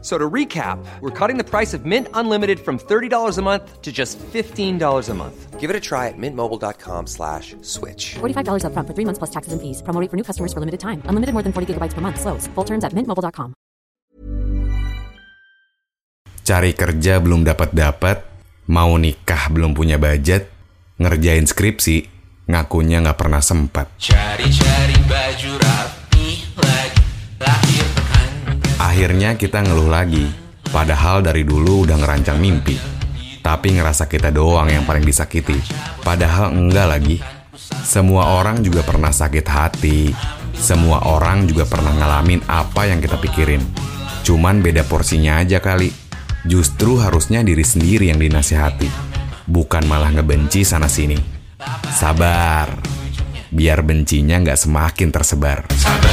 So to recap, we're cutting the price of Mint Unlimited from $30 a month to just $15 a month. Give it a try at mintmobile.com slash switch. $45 upfront for three months plus taxes and fees. Promo rate for new customers for limited time. Unlimited more than 40 gigabytes per month. Slows. Full terms at mintmobile.com. Cari kerja belum dapat-dapat, mau nikah belum punya budget, ngerjain skripsi, ngakunya nggak pernah sempat. Cari-cari baju rapi Akhirnya kita ngeluh lagi, padahal dari dulu udah ngerancang mimpi. Tapi ngerasa kita doang yang paling disakiti, padahal enggak lagi. Semua orang juga pernah sakit hati, semua orang juga pernah ngalamin apa yang kita pikirin. Cuman beda porsinya aja kali. Justru harusnya diri sendiri yang dinasihati, bukan malah ngebenci sana-sini. Sabar, biar bencinya nggak semakin tersebar. Sabar